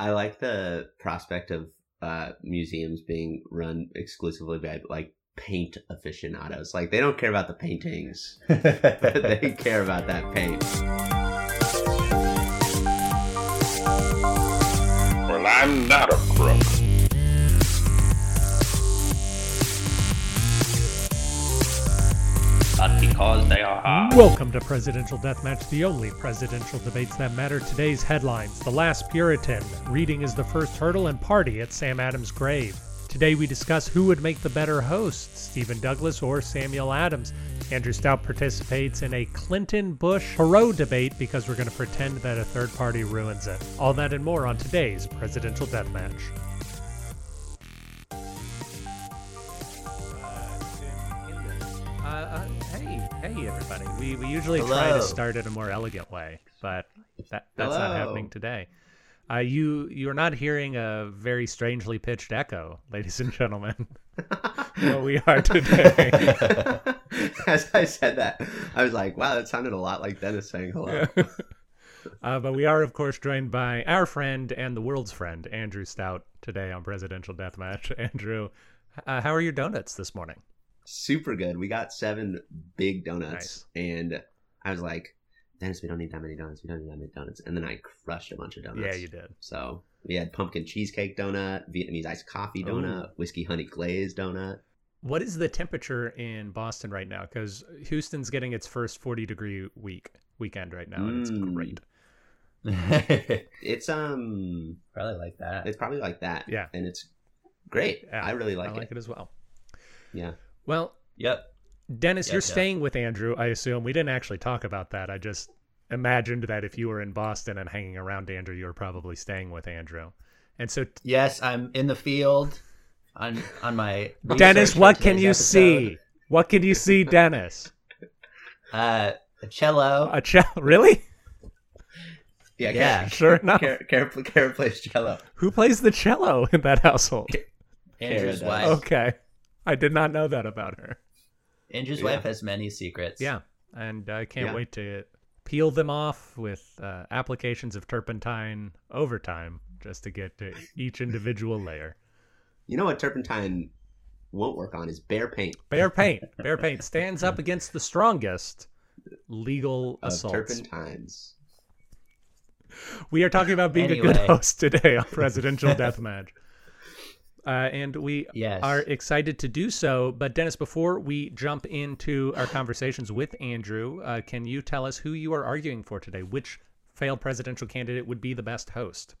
I like the prospect of uh, museums being run exclusively by like paint aficionados. Like they don't care about the paintings, but they care about that paint. Well, I'm not a crook. Because they are. Welcome to Presidential Deathmatch, the only presidential debates that matter. Today's headlines The Last Puritan, Reading is the First Hurdle, and Party at Sam Adams' Grave. Today we discuss who would make the better host, Stephen Douglas or Samuel Adams. Andrew Stout participates in a Clinton Bush Perot debate because we're going to pretend that a third party ruins it. All that and more on today's Presidential Deathmatch. Hey, everybody. We, we usually try to start it a more elegant way, but that, that's not happening today. Uh, you you're not hearing a very strangely pitched echo, ladies and gentlemen. what we are today. As I said that, I was like, "Wow, that sounded a lot like Dennis saying hello." uh, but we are, of course, joined by our friend and the world's friend, Andrew Stout, today on Presidential Deathmatch. Andrew, uh, how are your donuts this morning? Super good. We got seven big donuts, Nice. and I was like, "Dennis, we don't need that many donuts. We don't need that many donuts." And then I crushed a bunch of donuts. Yeah, you did. So we had pumpkin cheesecake donut, Vietnamese iced coffee donut, whiskey honey glazed donut. What is the temperature in Boston right now? Because Houston's getting its first 40 degree week weekend right now, and it's Mm. great. It's um, Probably like that. it's probably like that. Yeah. and it's great. Yeah, I really like, it. I like it. it as well. Yeah. Well, Yep. Dennis, Yeah, you're yeah. staying with Andrew, I assume. We didn't actually talk about that. I just imagined that if you were in Boston and hanging around Andrew, you were probably staying with Andrew. And so, Yes, I'm in the field on on my Dennis, what can you episode. see? What can you see, Dennis? Uh, a cello. A cello? Really? Yeah, Yeah. Sure enough. Kara, Kara, Kara plays cello. Who plays the cello in that household? Andrew's does. wife. Okay. I did not know that about her. Andrew's Yeah. wife has many secrets. Yeah. And I can't Yeah. wait to peel them off with uh, applications of turpentine over time just to get to each individual layer. You know what turpentine won't work on is Behr paint Behr paint. Behr paint stands up against the strongest legal of assaults. turpentines. We are talking about being a good host today on Presidential Deathmatch. Uh, and we Yes. are excited to do so. But, Dennis, before we jump into our conversations with Andrew, uh, can you tell us who you are arguing for today? Which failed presidential candidate would be the best host?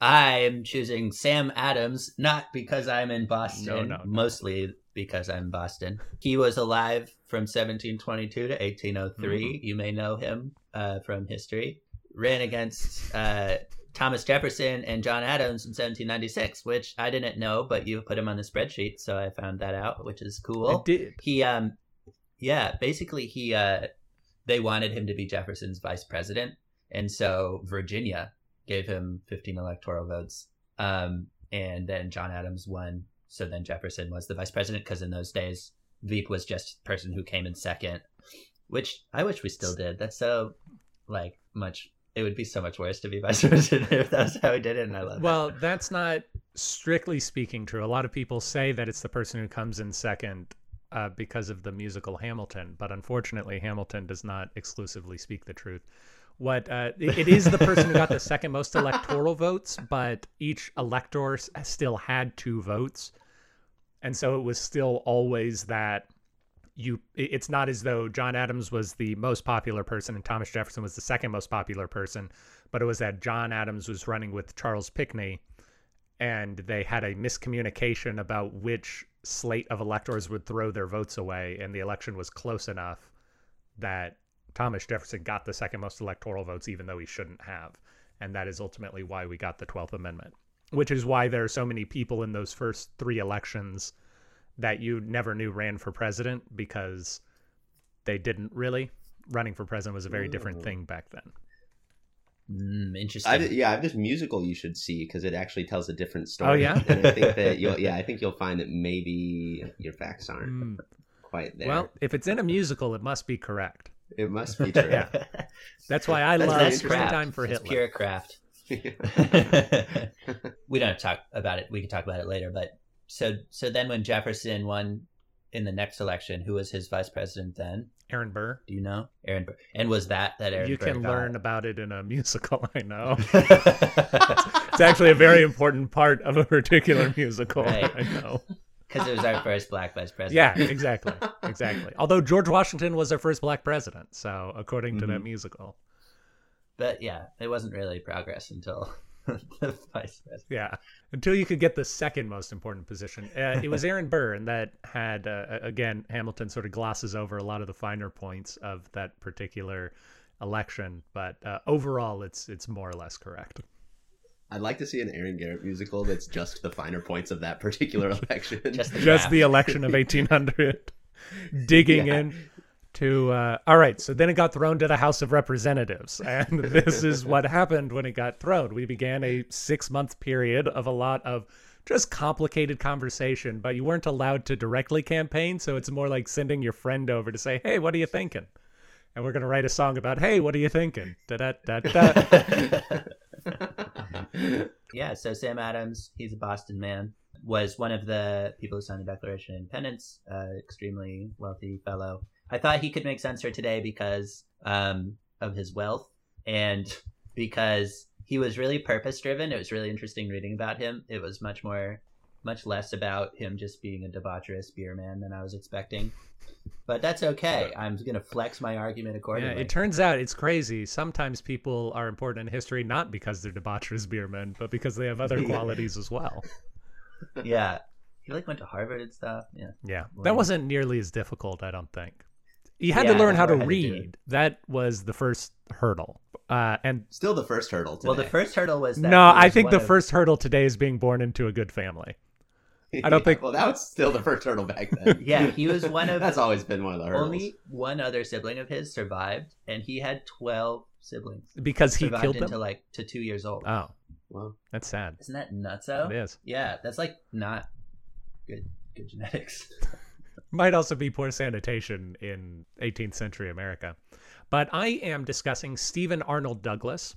I am choosing Sam Adams, not because I'm in Boston, No, no, no. mostly because I'm Boston. He was alive from 1722 to 1803. Mm-hmm. You may know him uh, from history. Ran against uh, Thomas Jefferson and John Adams in 1796, which I didn't know, but you put him on the spreadsheet, so I found that out, which is cool I did. he um yeah basically he uh they wanted him to be jefferson's vice president and so virginia gave him 15 electoral votes um and then john adams won so then jefferson was the vice president because in those days veep was just person who came in second which i wish we still did that's so like much it would be so much worse to be vice president if that's how we did it and i love. Well, that's not strictly speaking true. A lot of people say that it's the person who comes in second uh, because of the musical Hamilton, but unfortunately, Hamilton does not exclusively speak the truth. What uh, it, it is the person who got the second most electoral votes, but each elector still had two votes, and so it was still always that you it's not as though John Adams was the most popular person and Thomas Jefferson was the second most popular person, but it was that John Adams was running with Charles Pinckney and they had a miscommunication about which slate of electors would throw their votes away and the election was close enough that Thomas Jefferson got the second most electoral votes even though he shouldn't have. And that is ultimately why we got the 12th amendment, which is why there are so many people in those first 3 elections that you never knew ran for president because they didn't really. Running for president was a very different thing back then. Mm, interesting I, yeah, I have this musical you should see because it actually tells a different story. Oh, yeah? and I think that you'll yeah, I think you'll find that maybe your facts aren't Mm. quite there. Well, if it's in a musical, it must be correct. it must be true. Yeah. That's why I That's love very Springtime interesting. for it's Hitler. pure craft we don't have to talk about it. We can talk about it later. But so so then when Jefferson won in the next election, who was his vice president then? Aaron Burr. Do you know Aaron Burr? And was that that Aaron? you Burr can got? learn about it in a musical. I know. It's actually a very important part of a particular musical. Right. I know. because it was our first black vice president. Yeah, exactly. Exactly. Although George Washington was our first black president, so according to that Mhm. musical. but yeah, it wasn't really progress until the vice president. Yeah. Until you could get the second most important position. Uh, it was Aaron Burr, and that had, uh, again, Hamilton sort of glosses over a lot of the finer points of that particular election, but uh, overall, it's it's more or less correct. I'd like to see an Aaron Garrett musical that's just the finer points of that particular election. Just the Just the election of 1800, digging Yeah. in to. Uh, all right, so then it got thrown to the House of Representatives, and this is what happened when it got thrown. We began a six month period of a lot of just complicated conversation, but you weren't allowed to directly campaign, so it's more like sending your friend over to say, "Hey, what are you thinking?" And we're gonna write a song about, "Hey, what are you thinking?" Da da da da. yeah, so Sam Adams, he's a Boston man, was one of the people who signed the Declaration of Independence, uh, extremely wealthy fellow. I thought he could make sense for today because um, of his wealth and because he was really purpose driven. It was really interesting reading about him. It was much more, much less about him just being a debaucherous beer man than I was expecting. But that's okay. I'm going to flex my argument accordingly. Yeah, it turns out it's crazy. Sometimes people are important in history not because they're debaucherous beermen, but because they have other qualities as well. yeah. He like went to Harvard and stuff. Yeah. Yeah, that wasn't nearly as difficult, I don't think. You had Yeah, to learn how to that's why I had to read. That was the first hurdle. Uh, and Still the first hurdle. Today. Well, the first hurdle was that no, he I think the of- first hurdle today is being born into a good family. I don't think- Well, that was still the first hurdle back then. Yeah, he was one of That's always been one of the hurdles. only one other sibling of his survived, and he had twelve siblings. Because he survived killed into them. like to two years old. Oh, Well, that's sad. Isn't that nuts? nutso? It is. Yeah, that's like not good good genetics. Might also be poor sanitation in 18th century America. But I am discussing Stephen Arnold Douglas,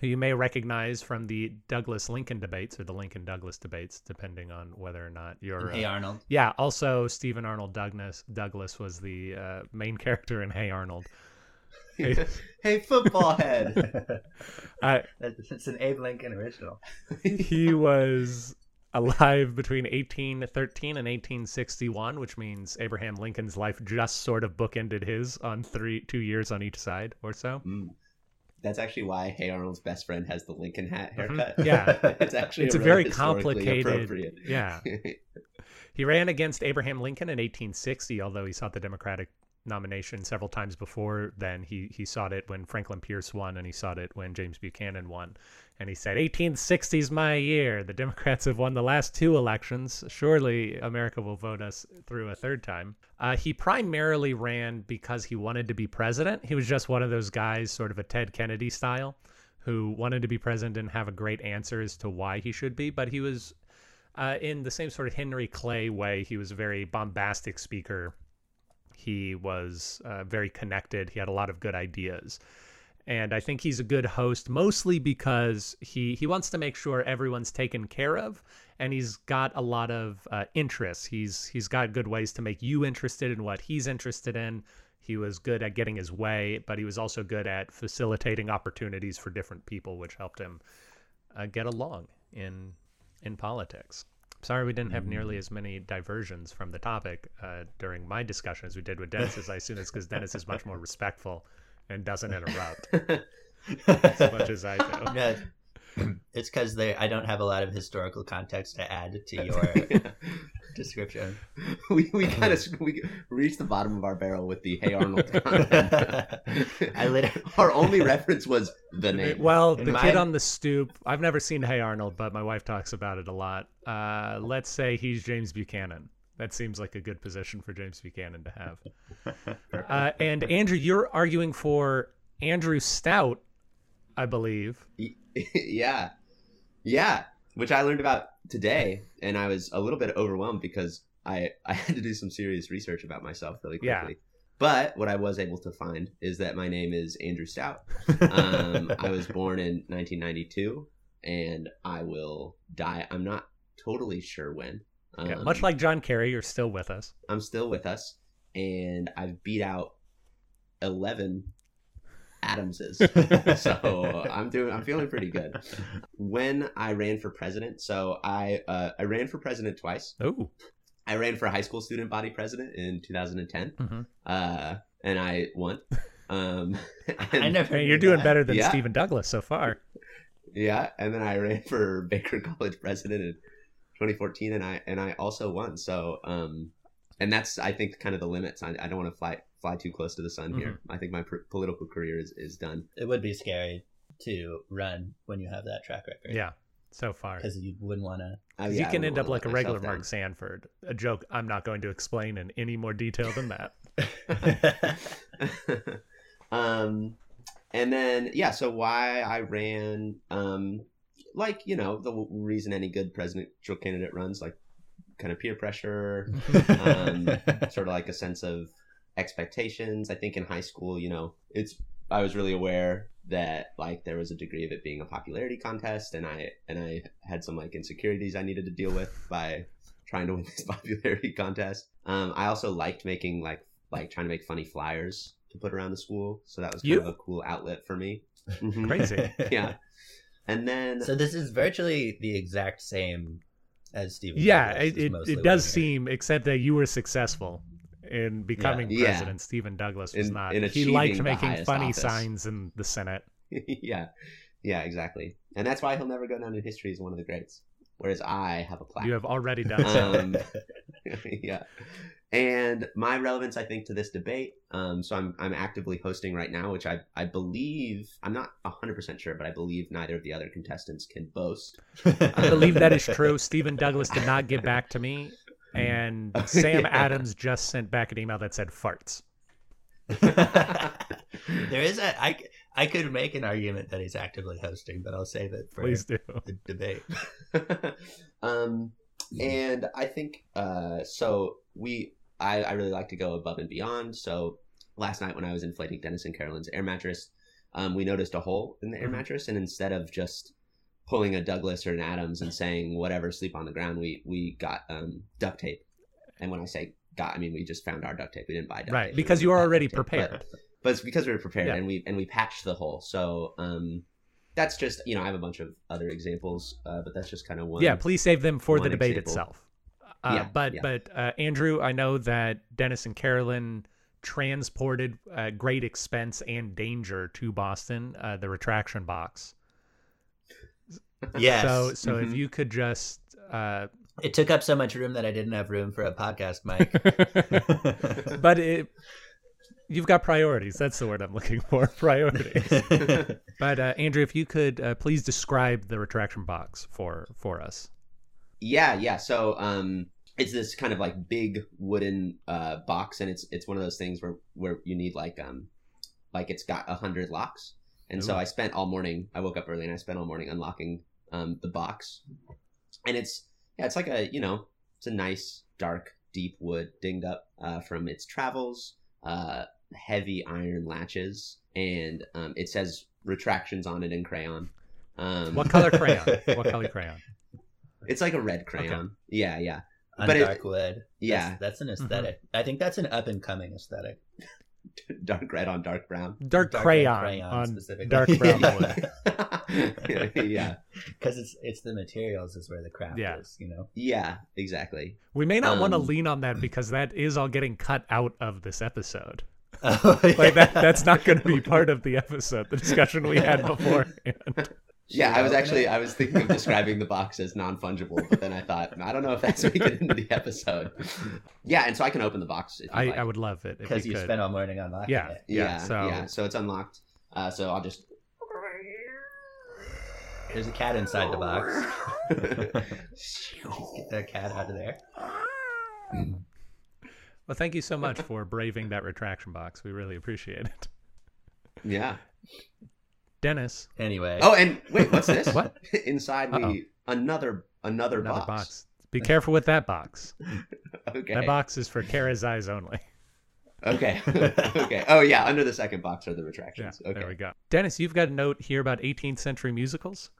who you may recognize from the Douglas Lincoln debates or the Lincoln Douglas debates, depending on whether or not you're. hey uh, Arnold. yeah, also Stephen Arnold Douglas Douglas was the uh, main character in Hey Arnold. Hey. hey, football head. Uh, it's an Abe Lincoln original. he was alive between 1813 and 1861, which means Abraham Lincoln's life just sort of bookended his on three two years on each side or so. Mm. That's actually why Hey Arnold's best friend has the Lincoln hat Mhm. haircut. Yeah. it's actually It's a really very complicated-. Yeah. He ran against Abraham Lincoln in 1860, although he sought the Democratic nomination several times before then. He he sought it when Franklin Pierce won, and he sought it when James Buchanan won. And he said, "1860's my year. The Democrats have won the last two elections. Surely America will vote us through a third time." Uh, he primarily ran because he wanted to be president. He was just one of those guys, sort of a Ted Kennedy style, who wanted to be president and have a great answer as to why he should be. But he was uh, in the same sort of Henry Clay way. He was a very bombastic speaker. He was uh, very connected. He had a lot of good ideas. And I think he's a good host mostly because he, he wants to make sure everyone's taken care of and he's got a lot of uh, interests. He's he's got good ways to make you interested in what he's interested in. He was good at getting his way, but he was also good at facilitating opportunities for different people, which helped him uh, get along in in politics. Sorry, we didn't have nearly as many diversions from the topic uh, during my discussion as we did with Dennis. I assume it's because Dennis is much more respectful and doesn't interrupt as much as I do. Yeah, it's because I don't have a lot of historical context to add to your description. we we kind of we reached the bottom of our barrel with the Hey Arnold. I literally- our only reference was the name. Well, In the my- kid on the stoop. I've never seen Hey Arnold, but my wife talks about it a lot. Uh, let's say he's James Buchanan. That seems like a good position for James Buchanan to have. Uh, and Andrew, you're arguing for Andrew Stout, I believe. yeah, yeah, which I learned about today, and I was a little bit overwhelmed because I I had to do some serious research about myself really quickly. Yeah. But what I was able to find is that my name is Andrew Stout. Um, I was born in 1992. and I will die. I'm not totally sure when. Yeah, Um, much like John Kerry, you're still with us. I'm still with us, and I've beat out eleven Adamses. so I'm doing. I'm feeling pretty good. When I ran for president, so I uh, I ran for president twice. Oh, I ran for high school student body president in 2010, Mhm. uh, and I won. Um, I never. You're doing that. better than Yeah. Stephen Douglas so far. Yeah, and then I ran for Baker College president in 2014, and I and I also won. So, um, and that's I think kind of the limits. I, I don't want to fly fly too close to the sun here. Mm-hmm. I think my pr- political career is, is done. It would be scary to run when you have that track record. Yeah, so far. Because you wouldn't want to. Uh, 'Cause yeah, you can end up like a regular myself Mark Sanford. A joke I'm not going to explain in any more detail than that. um, and then yeah, so why I ran, um, like you know the reason any good presidential candidate runs, like kind of peer pressure, um, sort of like a sense of expectations. I think in high school, you know, it's I was really aware that like there was a degree of it being a popularity contest, and I and I had some like insecurities I needed to deal with by trying to win this popularity contest. Um, I also liked making like like trying to make funny flyers to put around the school, so that was kind You? of a cool outlet for me. Mhm. Crazy. yeah. And then So this is virtually the exact same as Stephen. yeah, Douglas it, is it, it does what I'm seem, except that you were successful in becoming Yeah. president. Stephen Douglas was In- not. in he liked making funny office. signs in the Senate. yeah, yeah, exactly. And that's why he'll never go down in history as one of the greats. Whereas I have a plaque. You have already done so. um, yeah. And my relevance, I think, to this debate. Um, so I'm I'm actively hosting right now, which I I believe I'm not hundred percent sure, but I believe neither of the other contestants can boast. I believe that is true. Stephen Douglas did not get back to me, and Sam Yeah. Adams just sent back an email that said farts. there is a I, I could make an argument that he's actively hosting, but I'll save it for Please do. the debate. um, and I think uh, so. We I, I really like to go above and beyond. So last night when I was inflating Dennis and Carolyn's air mattress, um, we noticed a hole in the air Mhm. mattress, and instead of just pulling a Douglas or an Adams and saying whatever, sleep on the ground, we we got um, duct tape. And when I say got, I mean we just found our duct tape. We didn't buy duct Right, tape. because We you were bought already tape. But- prepared. but it's because we were prepared Yeah. and we and we patched the hole. So um, that's just you know I have a bunch of other examples, uh, but that's just kind of one. Yeah, please save them for the debate example. itself. Uh, Yeah, but yeah. but uh, Andrew, I know that Dennis and Carolyn transported uh, great expense and danger to Boston, uh, the retraction box. Yes. So so if Mhm. you could just. Uh, it took up so much room that I didn't have room for a podcast mic. but it, you've got priorities. That's the word I'm looking for. Priorities. But uh, Andrew, if you could uh, please describe the retraction box for for us. Yeah, yeah. So um, it's this kind of like big wooden uh, box, and it's it's one of those things where where you need like um like it's got a hundred locks, and so I spent all morning. I woke up early and I spent all morning unlocking um the box, and it's yeah, it's like a you know it's a nice dark deep wood dinged up uh, from its travels, uh, heavy iron latches, and um, it says retractions on it in crayon. Um, What color crayon? what color crayon? It's like a red crayon. Yeah, yeah. on But it- dark wood. yeah. That's, that's an esthetic I think that's an up and coming aesthetic. dark red on dark brown. Dark, Dark crayon, crayon on specifically. dark brown wood. yeah, Because it's it's the materials is where the craft Yeah. is, you know. yeah, exactly. We may not want to Um, lean on that because that is all getting cut out of this episode. Oh, Like that that's not going to be part of the episode, the discussion we had beforehand. Yeah, I was actually it? I was thinking of describing the box as non fungible, but then I thought I don't know if that's making it into the episode. Yeah, and so I can open the box. If you I, like. I would love it because you you could. spent all morning unlocking Yeah. it. Yeah, yeah, so- yeah. So it's unlocked. Uh, so I'll just. There's a cat inside the box. Get that cat out of there. Well, thank you so much for braving that retraction box. We really appreciate it. yeah. Dennis, Anyway. Oh, and wait, what's this? What? Inside Uh-oh. we another another, another box. box. Be careful with that box. Okay. That box is for Kara's eyes only. Okay. okay. Oh yeah, under the second box are the Yeah, retractions. okay. there we go. Dennis, you've got a note here about 18th century musicals.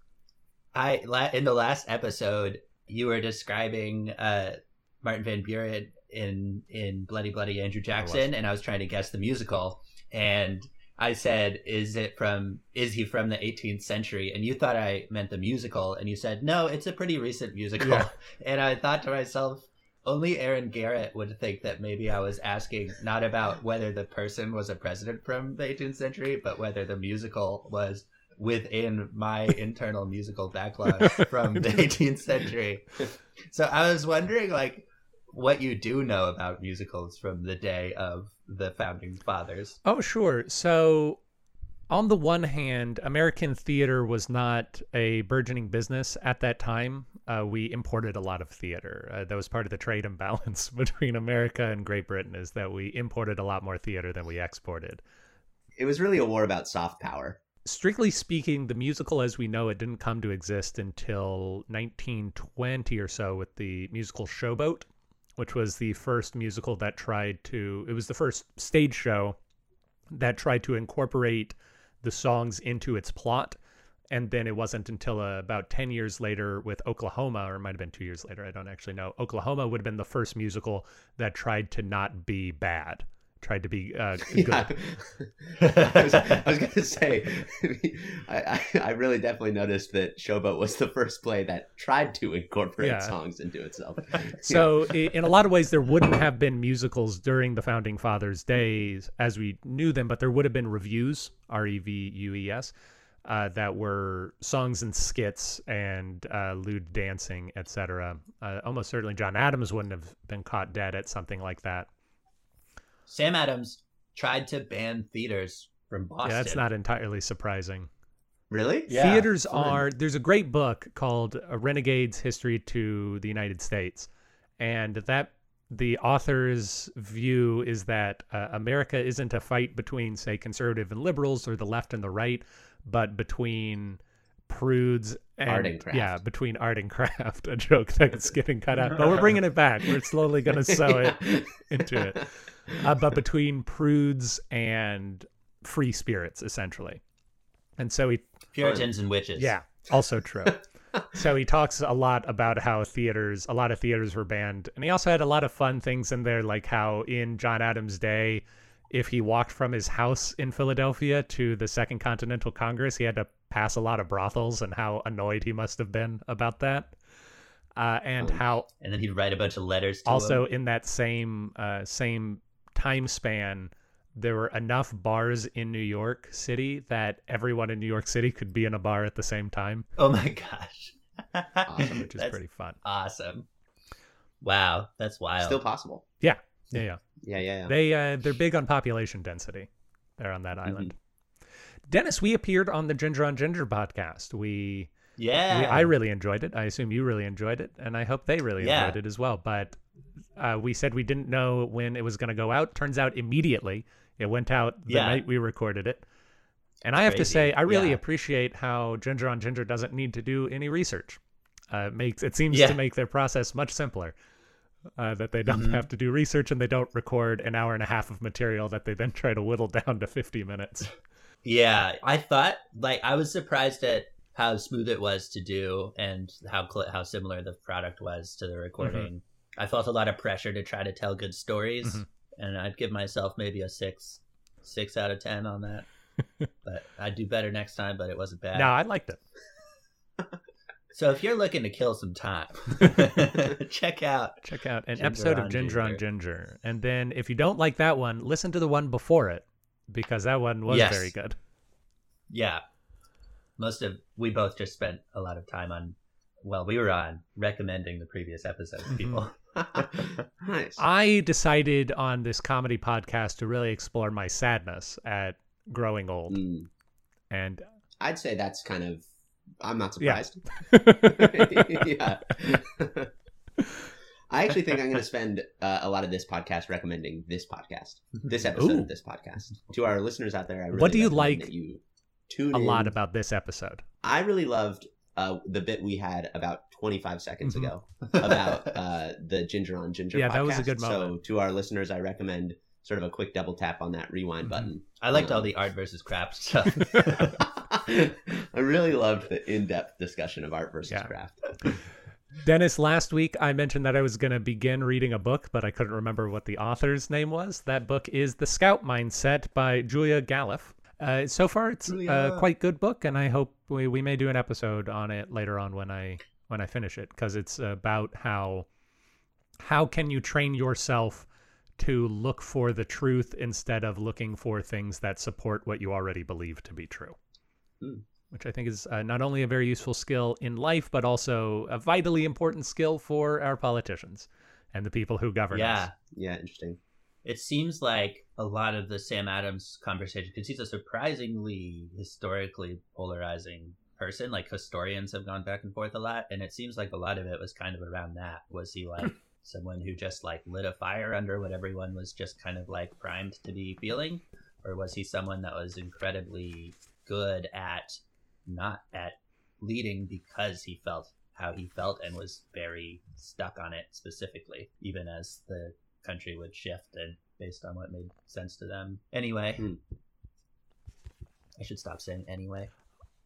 I in the last episode you were describing uh, Martin Van Buren in in Bloody Bloody Andrew Jackson, and I was trying to guess the musical, and I said, "Is it from? Is he from the 18th century?" And you thought I meant the musical, and you said, "No, it's a pretty recent musical." Yeah. And I thought to myself. Only Aaron Garrett would think that maybe I was asking not about whether the person was a president from the 18th century, but whether the musical was within my internal musical backlog from the 18th century. So I was wondering, like, what you do know about musicals from the day of the founding fathers. Oh, sure. So, on the one hand, American theater was not a burgeoning business at that time. Uh, we imported a lot of theater. Uh, that was part of the trade imbalance between America and Great Britain, is that we imported a lot more theater than we exported. It was really a war about soft power. Strictly speaking, the musical as we know it didn't come to exist until 1920 or so with the musical Showboat, which was the first musical that tried to, it was the first stage show that tried to incorporate the songs into its plot. And then it wasn't until uh, about 10 years later with Oklahoma, or it might have been two years later, I don't actually know. Oklahoma would have been the first musical that tried to not be bad, tried to be uh, good. Yeah. I was, I was going to say, I, I, I really definitely noticed that Showboat was the first play that tried to incorporate Yeah. songs into itself. So, i- in a lot of ways, there wouldn't have been musicals during the founding fathers' days as we knew them, but there would have been revues, R E V U E S, uh, that were songs and skits and uh, lewd dancing, etc. Uh, almost certainly, John Adams wouldn't have been caught dead at something like that. Sam Adams tried to ban theaters from Boston. Yeah, that's not entirely surprising. Really? Yeah, Theaters fun. are there's a great book called A Renegade's History to the United States, and that the author's view is that uh, America isn't a fight between say conservative and liberals or the left and the right, but between prudes and Art and craft. yeah, between art and craft. A joke that's getting cut out, but we're bringing it back. We're slowly going to sew it into it. Uh, but between prudes and free spirits, essentially. And so he Puritans and witches. yeah, also true. so he talks a lot about how theaters, a lot of theaters were banned, and he also had a lot of fun things in there, like how in John Adams' day, if he walked from his house in Philadelphia to the Second Continental Congress, he had to pass a lot of brothels, and how annoyed he must have been about that. Uh, and Oh. how And then he'd write a bunch of letters to also him. in that same uh, same time span there were enough bars in New York City that everyone in New York City could be in a bar at the same time, Oh my gosh. Awesome, which is That's pretty fun. awesome. Wow, that's wild. Still possible. Yeah, yeah, yeah. Yeah, yeah, yeah. They uh, they're big on population density there on that island. Dennis, we appeared on the Ginger on Ginger podcast. We, yeah. we I really enjoyed it. I assume you really enjoyed it, and I hope they really Yeah. enjoyed it as well. But uh, we said we didn't know when it was going to go out. Turns out immediately it went out the Yeah. night we recorded it. And I have to say, I really Yeah. appreciate how Ginger on Ginger doesn't need to do any research. Uh, it makes it seems Yeah. to make their process much simpler. Uh, that they don't Mhm. have to do research and they don't record an hour and a half of material that they then try to whittle down to 50 minutes. Yeah, I thought like I was surprised at how smooth it was to do and how cl- how similar the product was to the recording. I felt a lot of pressure to try to tell good stories, Mhm. and I'd give myself maybe a six, six out of ten on that. but I'd do better next time. But it wasn't bad. No, I liked it. So if you're looking to kill some time, check out. Check out an Ginger episode of Ginger on Ginger. Ginger. And then if you don't like that one, listen to the one before it because that one was Yes. very good. Yeah, most of we both just spent a lot of time on. Well, we were on recommending the previous episode to people. nice. I decided on this comedy podcast to really explore my sadness at growing old. Mm, And I'd say that's kind of. I'm not surprised. yeah. I actually think I'm going to spend uh, a lot of this podcast recommending this podcast, this episode Ooh. of this podcast to our listeners out there. I really What do you like You tune a lot about this episode. I really loved uh, the bit we had about 25 seconds Mhm. ago about uh, the Ginger on Ginger. Yeah, that was a podcast. good So to our listeners, I recommend sort of a quick double tap on that rewind Mhm. button. I liked Um, all the art versus craft stuff. I really loved the in-depth discussion of art versus Yeah. craft. Dennis, last week I mentioned that I was going to begin reading a book, but I couldn't remember what the author's name was. That book is The Scout Mindset by Julia Galef. Uh, so far, it's a quite good book, and I hope we, we may do an episode on it later on when I when I finish it, because it's about how how can you train yourself to look for the truth instead of looking for things that support what you already believe to be true Hmm. which I think is uh, not only a very useful skill in life, but also a vitally important skill for our politicians and the people who govern yeah. us. Yeah, interesting. It seems like a lot of the Sam Adams conversation, because he's a surprisingly historically polarizing person. Like historians have gone back and forth a lot, and it seems like a lot of it was kind of around that. Was he like someone who just like lit a fire under what everyone was just kind of like primed to be feeling, or was he someone that was incredibly good at not at leading because he felt how he felt and was very stuck on it specifically, even as the country would shift and based on what made sense to them. Anyway, Hmm. I should stop saying anyway.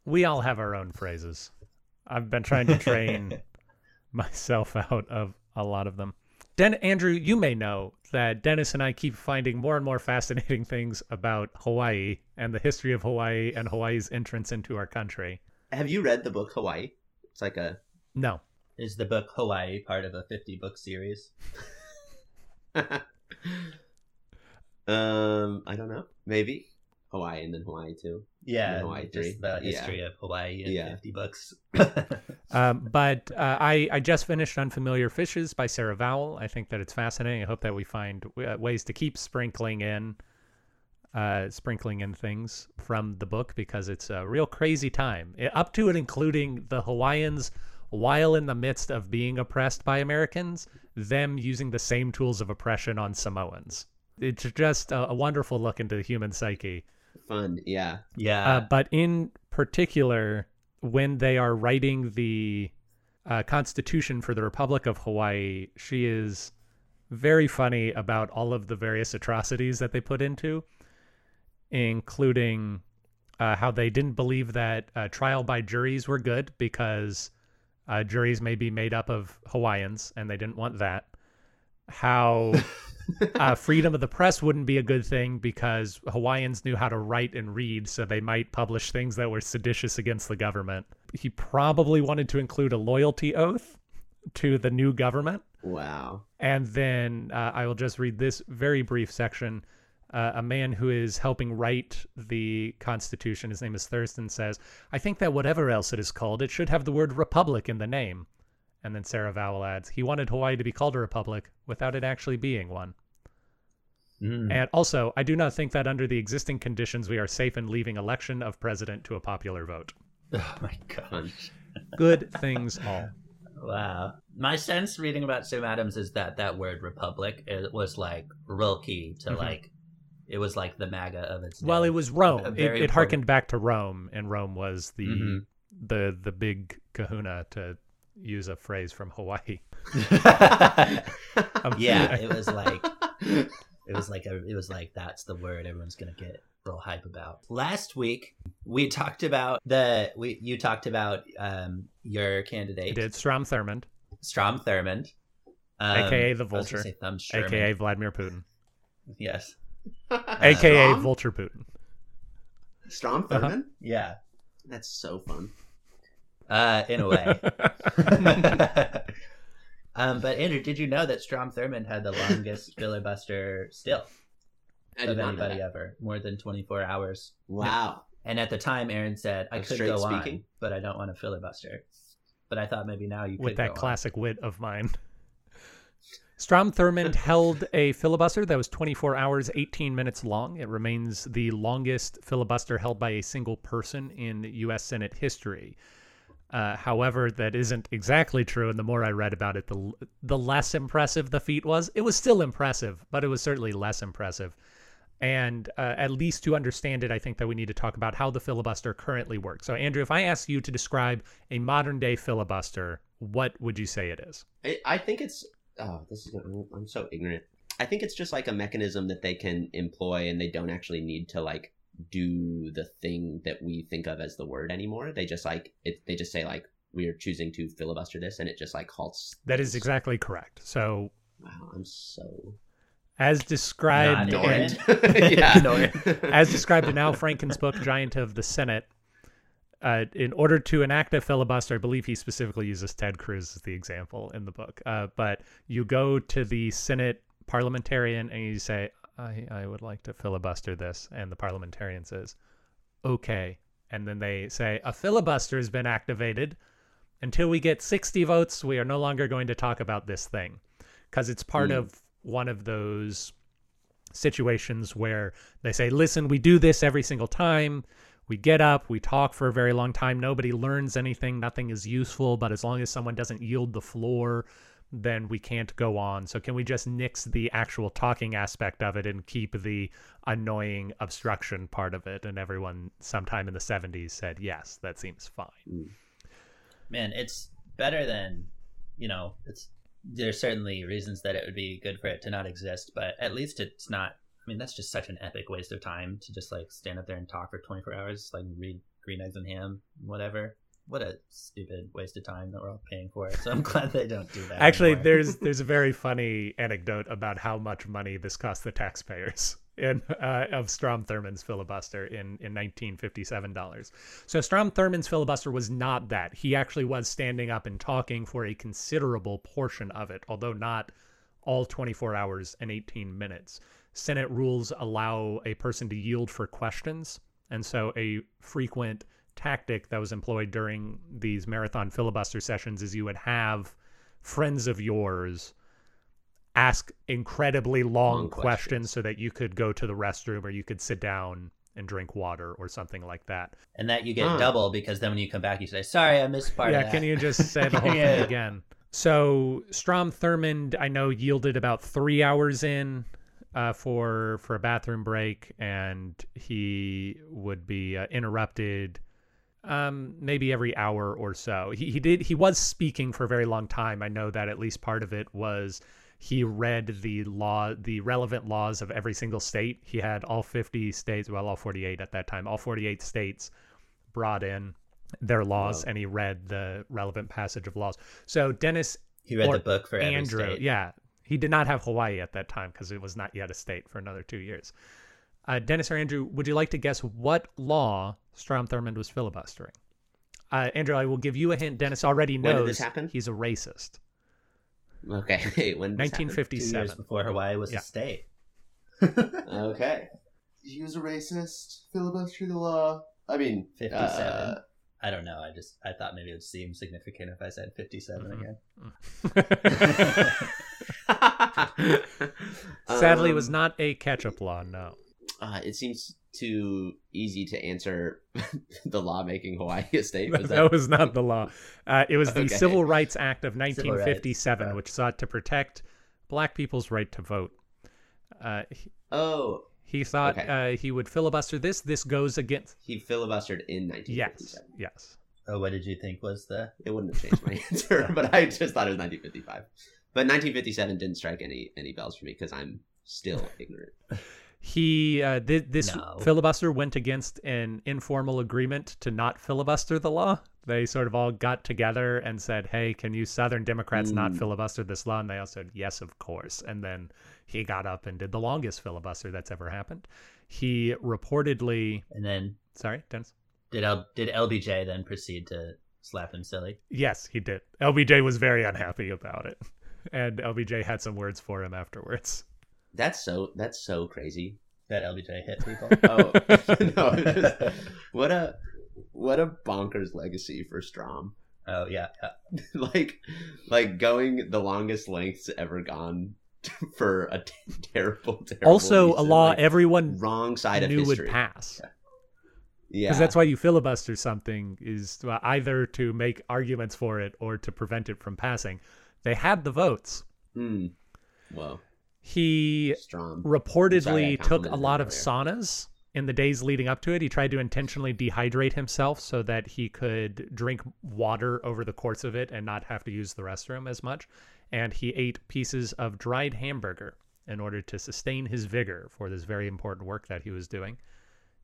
We all have our own phrases. I've been trying to train myself out of a lot of them. Den Andrew, you may know that Dennis and I keep finding more and more fascinating things about Hawaii and the history of Hawaii and Hawaii's entrance into our country. Have you read the book Hawaii? It's like a No. Is the book Hawaii part of a 50 book series? um, I don't know. Maybe Hawaii and then Hawaii too. Yeah, Hawaii three. just the Yeah. history of Hawaii in Yeah. 50 books. Um, but uh, I, I just finished Unfamiliar Fishes by Sarah Vowell. I think that it's fascinating. I hope that we find uh, ways to keep sprinkling in, uh, sprinkling in things from the book because it's a real crazy time. I- up to and including the Hawaiians, while in the midst of being oppressed by Americans, them using the same tools of oppression on Samoans. It's just a, a wonderful look into the human psyche. Fun, yeah. yeah. Uh, but in particular, when they are writing the uh, Constitution for the Republic of Hawaii, she is very funny about all of the various atrocities that they put into, including uh, how they didn't believe that uh, trial by juries were good because uh, juries may be made up of Hawaiians and they didn't want that. How uh, freedom of the press wouldn't be a good thing because Hawaiians knew how to write and read, so they might publish things that were seditious against the government. He probably wanted to include a loyalty oath to the new government. Wow. And then uh, I will just read this very brief section. Uh, a man who is helping write the Constitution, his name is Thurston, says, I think that whatever else it is called, it should have the word republic in the name. And then Sarah Vowell adds, he wanted Hawaii to be called a republic without it actually being one. Mm. And also, I do not think that under the existing conditions, we are safe in leaving election of president to a popular vote. oh my god. Fun. Good things all. Wow. My sense reading about Sam Adams is that that word republic it was like real key to Mhm. like it was like the MAGA of its Well, day. it was Rome. It, it harkened back to Rome, and Rome was the Mhm. the the big Kahuna to use a phrase from Hawaii. Yeah, it was like it was like a, it was like that's the word everyone's gonna get real hype about. Last week we talked about the we you talked about um your I candidate did Strom Thurmond, Strom Thurmond, um, AKA the I was gonna Vulture, say Thumb Sherman. aka Vladimir Putin, yes, aka Strom? Vulture Putin. Strom Uh-huh. Thurmond? yeah, That's so fun. Uh, in a way. um, but Andrew, did you know that Strom Thurmond had the longest filibuster still I of did not know anybody ever, more than twenty four hours? Wow. And at the time, Aaron said, "I Of could straight go on, but I don't want to filibuster." But I thought maybe now you could with that go on. classic wit of mine. Strom Thurmond held a filibuster that was 24 hours, 18 minutes long. It remains the longest filibuster held by a single person in U.S. Senate history. Uh, however, that isn't exactly true, and the more I read about it, the the less impressive the feat was. It was still impressive, but it was certainly less impressive. And uh, at least to understand it, I think that we need to talk about how the filibuster currently works. So, Andrew, if I ask you to describe a modern day filibuster, what would you say it is? I, I think it's. Oh, this is. I'm so ignorant. I think it's just like a mechanism that they can employ, and they don't actually need to like do the thing that we think of as the word anymore. They just like it. They just say like we are choosing to filibuster this, and it just like halts. That is things. exactly correct. So, Wow, I'm so as described, Not in, yeah. As described in Al Franken's book Giant of the Senate, uh, in order to enact a filibuster, I believe he specifically uses Ted Cruz as the example in the book. Uh, but you go to the Senate parliamentarian and you say, I, I would like to filibuster this. And the parliamentarian says, okay. And then they say, a filibuster has been activated. Until we get 60 votes, we are no longer going to talk about this thing. Because it's part Mm. of one of those situations where they say, listen, we do this every single time. We get up, we talk for a very long time. Nobody learns anything, nothing is useful. But as long as someone doesn't yield the floor, then we can't go on. So, can we just nix the actual talking aspect of it and keep the annoying obstruction part of it? And everyone, sometime in the 70s, said, yes, that seems fine. Mm. Man, it's better than, you know, it's there's certainly reasons that it would be good for it to not exist, but at least it's not. I mean, that's just such an epic waste of time to just like stand up there and talk for 24 hours, like read Green Eggs and Ham, whatever. What a stupid waste of time that we're all paying for. So I'm glad they don't do that. Actually, there's there's a very funny anecdote about how much money this cost the taxpayers in uh, of Strom Thurmond's filibuster in in 1957 dollars. So Strom Thurmond's filibuster was not that. He actually was standing up and talking for a considerable portion of it, although not all 24 hours and 18 minutes. Senate rules allow a person to yield for questions, and so a frequent tactic that was employed during these marathon filibuster sessions is you would have friends of yours ask incredibly long, Long questions. questions. so that you could go to the restroom or you could sit down and drink water or something like that. and that you get Huh. double because then when you come back, you say, "Sorry, I missed part yeah, of that." Yeah, can you just say the whole Yeah. thing again? So Strom Thurmond, I know, yielded about three hours in uh, for for a bathroom break, and he would be uh, interrupted um maybe every hour or so. He, he did he was speaking for a very long time. I know that at least part of it was he read the law the relevant laws of every single state. He had all 50 states well all 48 at that time all 48 states brought in their laws and he read the relevant passage of laws. So dennis He read the book for every andrew state. yeah. He did not have hawaii at that time because it was not yet a state for another two years uh, dennis or andrew would you like to guess what law strom thurmond was filibustering uh, andrew i will give you a hint dennis already knows When did this happen? he's a racist Okay, when did this happen? Two 1957 years before Hawaii was Yeah. a state. Okay. He was a racist, filibuster the law. I mean, 57. uh, I don't know. I just I thought maybe it would seem significant if I said 57 Mhm. again. sadly it was um, not a catch-up law no Uh, it seems too easy to answer the law making Hawaii a state. Was that, that, was not the law. Uh, it was the Okay. Civil Rights Act of 1957, yeah. which sought to protect black people's right to vote. Uh, he, oh, he thought Okay. uh, he would filibuster this. This goes against. he filibustered in Yes, 1957. yes. Oh, what did you think was the? It wouldn't have changed my answer, but I just thought it was 1955. But 1957 didn't strike any any bells for me because I'm still ignorant. He uh, th- this No. filibuster went against an informal agreement to not filibuster the law. They sort of all got together and said, "Hey, can you Southern Democrats not Mm. filibuster this law?" And they all said, "Yes, of course." And then he got up and did the longest filibuster that's ever happened. He reportedly, And then sorry, Dennis. did L, did LBJ then proceed to slap him silly? Yes, he did. LBJ was very unhappy about it, and LBJ had some words for him afterwards. That's so that's so crazy. That LBJ hit people. Oh no! just- what a what a bonkers legacy for Strom. oh yeah, yeah. like like going the longest lengths ever gone for a t- terrible, terrible. also, a law like, everyone wrong side of knew would pass. Yeah, because that's why you filibuster something is either to make arguments for it or to prevent it from passing. They had the votes. Hmm. Well, He Strom. reportedly Sorry, took a lot of earlier. saunas in the days leading up to it. He tried to intentionally dehydrate himself so that he could drink water over the course of it and not have to use the restroom as much. And he ate pieces of dried hamburger in order to sustain his vigor for this very important work that he was doing.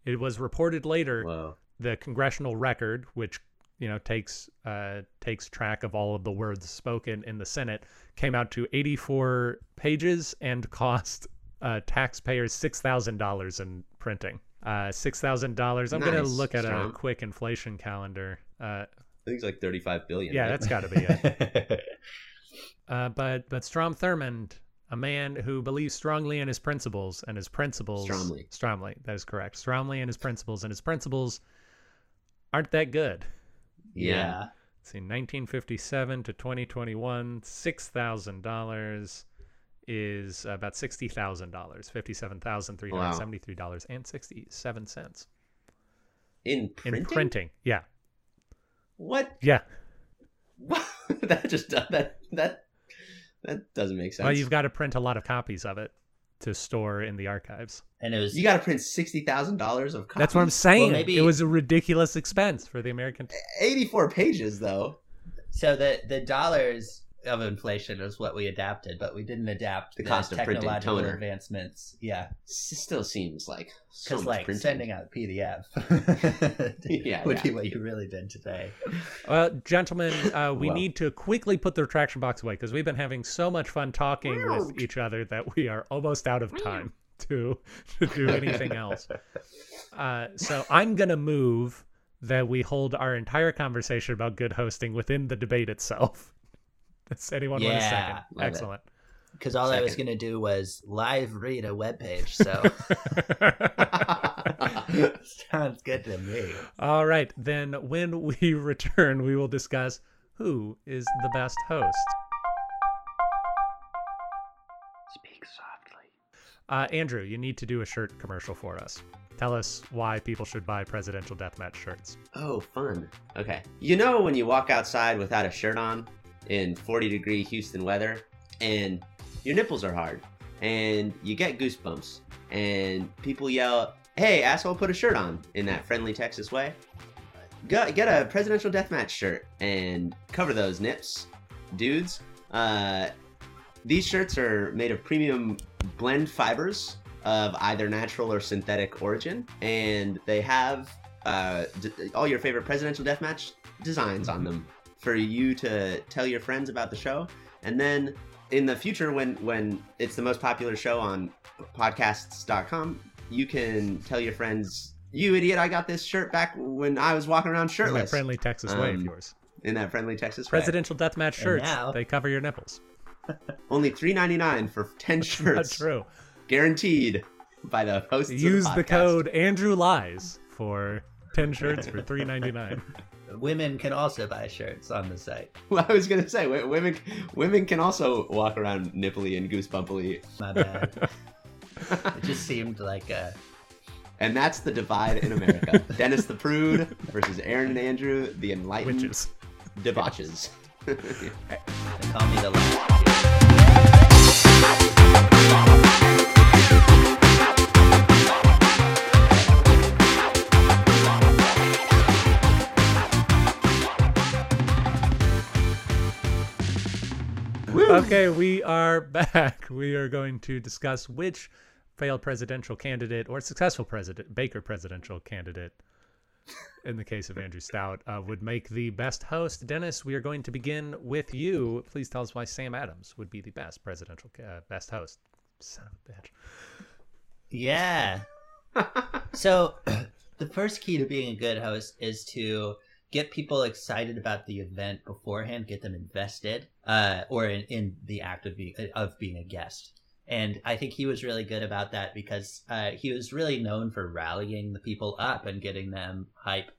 It was reported later Whoa. the congressional record, which you know takes uh, takes track of all of the words spoken in the Senate, came out to 84 pages and cost uh, taxpayers six thousand dollars in printing. Uh, six thousand dollars. I'm gonna look at a quick inflation calendar. Uh, I think it's like 35 billion. yeah, right? that's got to be it. Uh, but but Strom Thurmond, a man who believes strongly in his principles and his principles Strongly. strongly that is correct strongly in his principles and his principles aren't that good. Yeah. Let's see, 1957 to 2021, six thousand dollars is about sixty thousand dollars, fifty-seven thousand three hundred seventy-three dollars and sixty-seven cents In in printing? printing. Yeah, What? yeah. that just that that that doesn't make sense. Well, you've got to print a lot of copies of it to store in the archives. and it was you got to print sixty thousand dollars of copies. That's what I'm saying. maybe- It was a ridiculous expense for the American. Eighty-four pages though. so the the dollars of inflation is what we adapted, but we didn't adapt The the, cost of printing technological toner. advancements. Yeah, S- Still seems like because much like printing. sending out PDF Yeah, would yeah. be what you really did today. Well, gentlemen, uh, we Well. need to quickly put the retraction box away because we've been having so much fun talking with each other that we are almost out of time to to do anything else. Uh, so I'm gonna move that we hold our entire conversation about good hosting within the debate itself. Does anyone want a Yeah, second? Excellent. Because all I was going to do was live read a web page. So sounds good to me. All right, then when we return, we will discuss who is the best host. Speak softly. Uh, Andrew, you need to do a shirt commercial for us. Tell us why people should buy presidential deathmatch shirts. Oh, fun. Okay. You know when you walk outside without a shirt on in 40 degree Houston weather and your nipples are hard and you get goosebumps and people yell, hey, asshole, put a shirt on in that friendly Texas way? Go, get a presidential deathmatch shirt and cover those nips, dudes. Uh, these shirts are made of premium blend fibers of either natural or synthetic origin, and they have uh, d- all your favorite presidential deathmatch designs on them for you to tell your friends about the show. And then in the future, when when it's the most popular show on podcasts.com, you can tell your friends, "You idiot! I got this shirt back when I was walking around In that shirtless." friendly Texas way of Um, yours. in that friendly Texas way. Presidential deathmatch shirts. now- They cover your nipples. Only three ninety nine for ten Not shirts, true. guaranteed by the hosts. of Use the podcast. code Andrew Lies for ten shirts for three ninety nine. Women can also buy shirts on the site. Well, I was gonna say women women can also walk around nipply and goosebumpily, My bad. it just seemed like a and that's the divide in America. Dennis the prude versus Aaron and Andrew the enlightened Witches. debauches. they call me the Okay, we are back. We are going to discuss which failed presidential candidate or successful president Baker presidential candidate in the case of Andrew Stout uh, would make the best host. Dennis, we are going to begin with you. Please tell us why Sam Adams would be the best presidential uh, best host. Son of a bitch. Yeah. so the first key to being a good host is to get people excited about the event beforehand, get them invested, uh, or in, in the act of being of being a guest. And I think he was really good about that because uh, he was really known for rallying the people up and getting them hype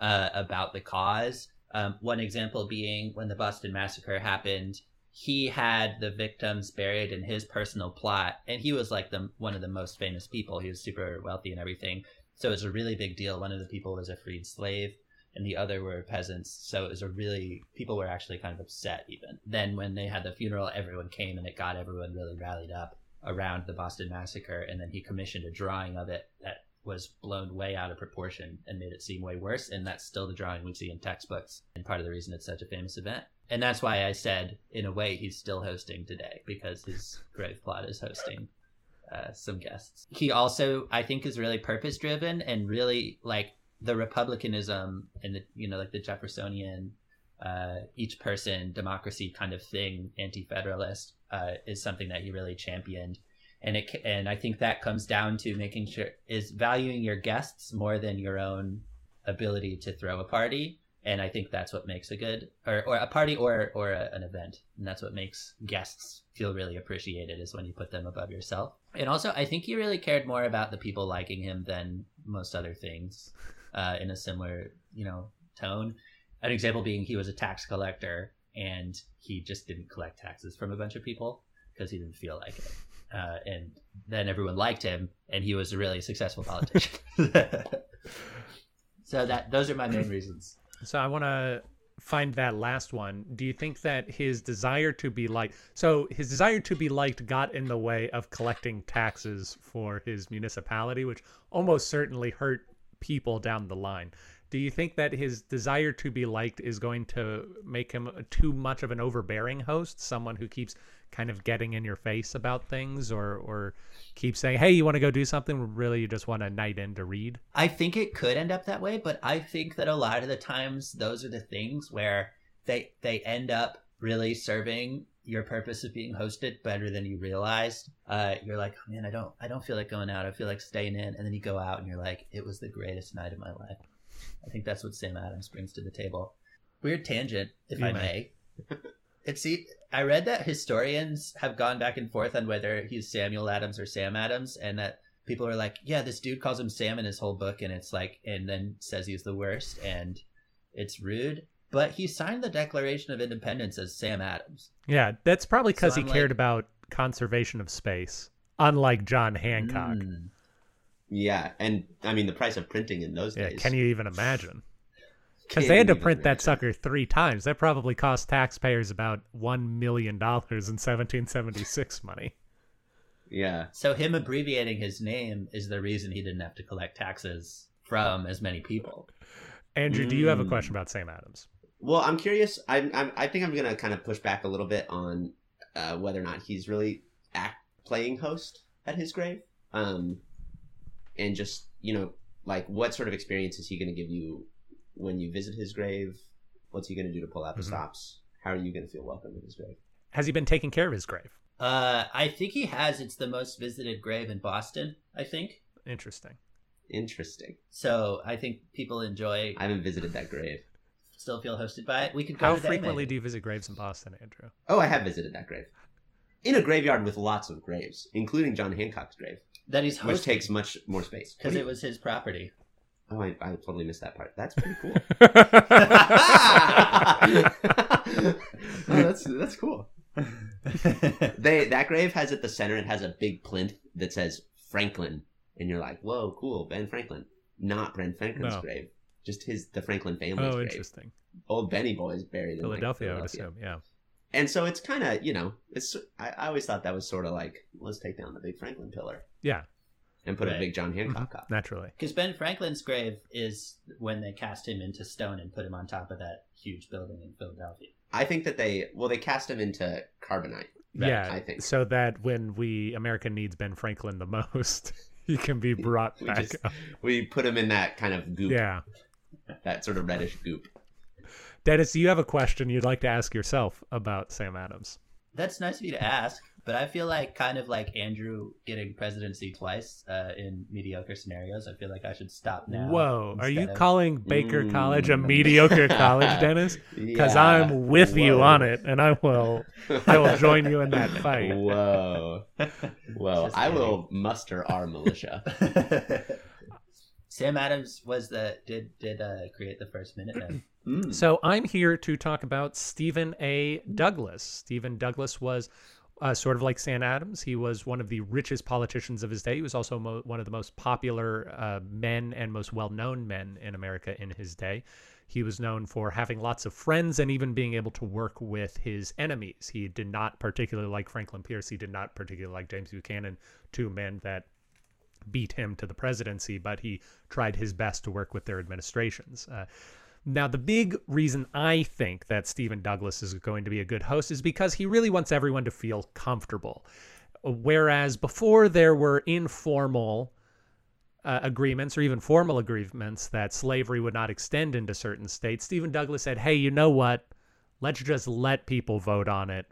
uh, about the cause. Um, one example being when the Boston Massacre happened, he had the victims buried in his personal plot, and he was like the one of the most famous people. He was super wealthy and everything, so it was a really big deal. One of the people was a freed slave, and the other were peasants. So it was a really people were actually kind of upset. Even then, when they had the funeral, everyone came, and it got everyone really rallied up around the Boston Massacre. And then he commissioned a drawing of it that was blown way out of proportion and made it seem way worse. And that's still the drawing we see in textbooks, and part of the reason it's such a famous event. And that's why I said, in a way, he's still hosting today because his grave plot is hosting uh, some guests. He also, I think, is really purpose driven and really like the republicanism and the you know like the Jeffersonian uh, each person democracy kind of thing, anti federalist, uh, is something that he really championed. And it and I think that comes down to making sure is valuing your guests more than your own ability to throw a party. And I think that's what makes a good or, or a party or or a, an event, and that's what makes guests feel really appreciated is when you put them above yourself. And also, I think he really cared more about the people liking him than most other things, uh, in a similar you know tone an example being he was a tax collector and he just didn't collect taxes from a bunch of people because he didn't feel like it. Uh, and then everyone liked him, and he was a really successful politician. so that those are my main reasons. So I want to find that last one. Do you think that his desire to be liked, so his desire to be liked got in the way of collecting taxes for his municipality, which almost certainly hurt people down the line? Do you think that his desire to be liked is going to make him too much of an overbearing host, someone who keeps kind of getting in your face about things or or keep saying, "Hey, you want to go do something?" Really, you just want a night in to read? I think it could end up that way, but I think that a lot of the times those are the things where they they end up really serving your purpose of being hosted better than you realized. Uh, you're like, oh, man, I don't I don't feel like going out. I feel like staying in, and then you go out and you're like, it was the greatest night of my life. I think that's what Sam Adams brings to the table. Weird tangent, if You I may. It's see, I read that historians have gone back and forth on whether he's Samuel Adams or Sam Adams, and that people are like, yeah, this dude calls him Sam in his whole book, and it's like, and then says he's the worst, and it's rude. But he signed the Declaration of Independence as Sam Adams. Yeah, that's probably because So he I'm cared like- about conservation of space, unlike John Hancock. Mm. Yeah, and I mean the price of printing in those Yeah, days. can you even imagine? Because they had to even print that sucker three times. That probably cost taxpayers about one million dollars in 1776 money. Yeah, So him abbreviating his name is the reason he didn't have to collect taxes from as many people. Andrew, do you have a Mm. question about Sam Adams? Well, I'm curious. I'm, I'm I think I'm gonna kind of push back a little bit on uh, whether or not he's really act playing host at his grave, um, and just you know, like what sort of experience is he gonna give you when you visit his grave? What's he gonna do to pull out the Mhm. stops? How are you gonna feel welcome at his grave? Has he been taking care of his grave? Uh, I think he has. It's the most visited grave in Boston. I think Interesting. Interesting. so. I think people enjoy. I haven't visited that grave. Still feel hosted by it. We could go How frequently do you visit graves in Boston, Andrew? Oh, I have visited that grave. In a graveyard with lots of graves, including John Hancock's grave, that he's which takes much more space. Because it was his property. Oh, I, I totally missed that part. That's pretty cool. oh, that's that's cool. They that grave has at the center. It has a big plinth that says Franklin, and you're like, "Whoa, cool, Ben Franklin." Not Ben Franklin's No. grave, just his the Franklin family's oh, grave. interesting. Old Benny Boy is buried in like, Philadelphia, I would assume. Yeah. And so it's kind of you know, it's I, I always thought that was sort of like let's take down the big Franklin pillar Yeah, and put a big John mm-hmm. Hancock up. naturally. Because Ben Franklin's grave is when they cast him into stone and put him on top of that huge building in Philadelphia. I think that they well they cast him into carbonite. Right, yeah, I think. so that when we America needs Ben Franklin the most, he can be brought We back just- up. We put him in that kind of goop, Yeah. That sort of reddish goop. Dennis, do you have a question you'd like to ask yourself about Sam Adams? That's nice of you to ask, but I feel like kind of like Andrew getting presidency twice uh, in mediocre scenarios. I feel like I should stop now. Whoa, are you of- calling Baker Mm. College a mediocre college, Dennis? Because Yeah. I'm with you on it, and I will. I will join you in that fight. Whoa. Well, Just I will muster our militia. Sam Adams was the did did uh, create the first Minutemen. Mm. So I'm here to talk about Stephen A. Douglas. Stephen Douglas was uh, sort of like Sam Adams. He was one of the richest politicians of his day. He was also mo- one of the most popular uh, men and most well-known men in America in his day. He was known for having lots of friends and even being able to work with his enemies. He did not particularly like Franklin Pierce. He did not particularly like James Buchanan, two men that beat him to the presidency, but he tried his best to work with their administrations. Uh, now, the big reason I think that Stephen Douglas is going to be a good host is because he really wants everyone to feel comfortable. Whereas before there were informal uh, agreements or even formal agreements that slavery would not extend into certain states, Stephen Douglas said, hey, you know what? Let's just let people vote on it.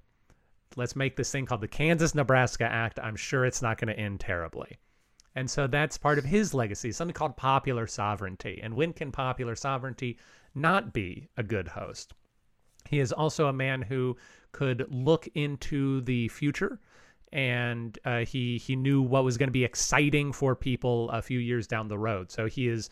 Let's make this thing called the Kansas Nebraska Act. I'm sure it's not going to end terribly. And so that's part of his legacy, something called popular sovereignty. And when can popular sovereignty not be a good host? He is also a man who could look into the future and uh, he he knew what was going to be exciting for people a few years down the road. So he is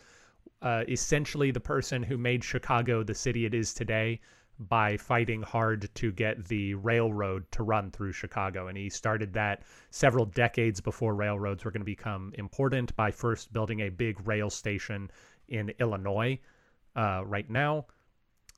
uh, essentially the person who made Chicago the city it is today by fighting hard to get the railroad to run through Chicago. And he started that several decades before railroads were going to become important by first building a big rail station in Illinois uh, right now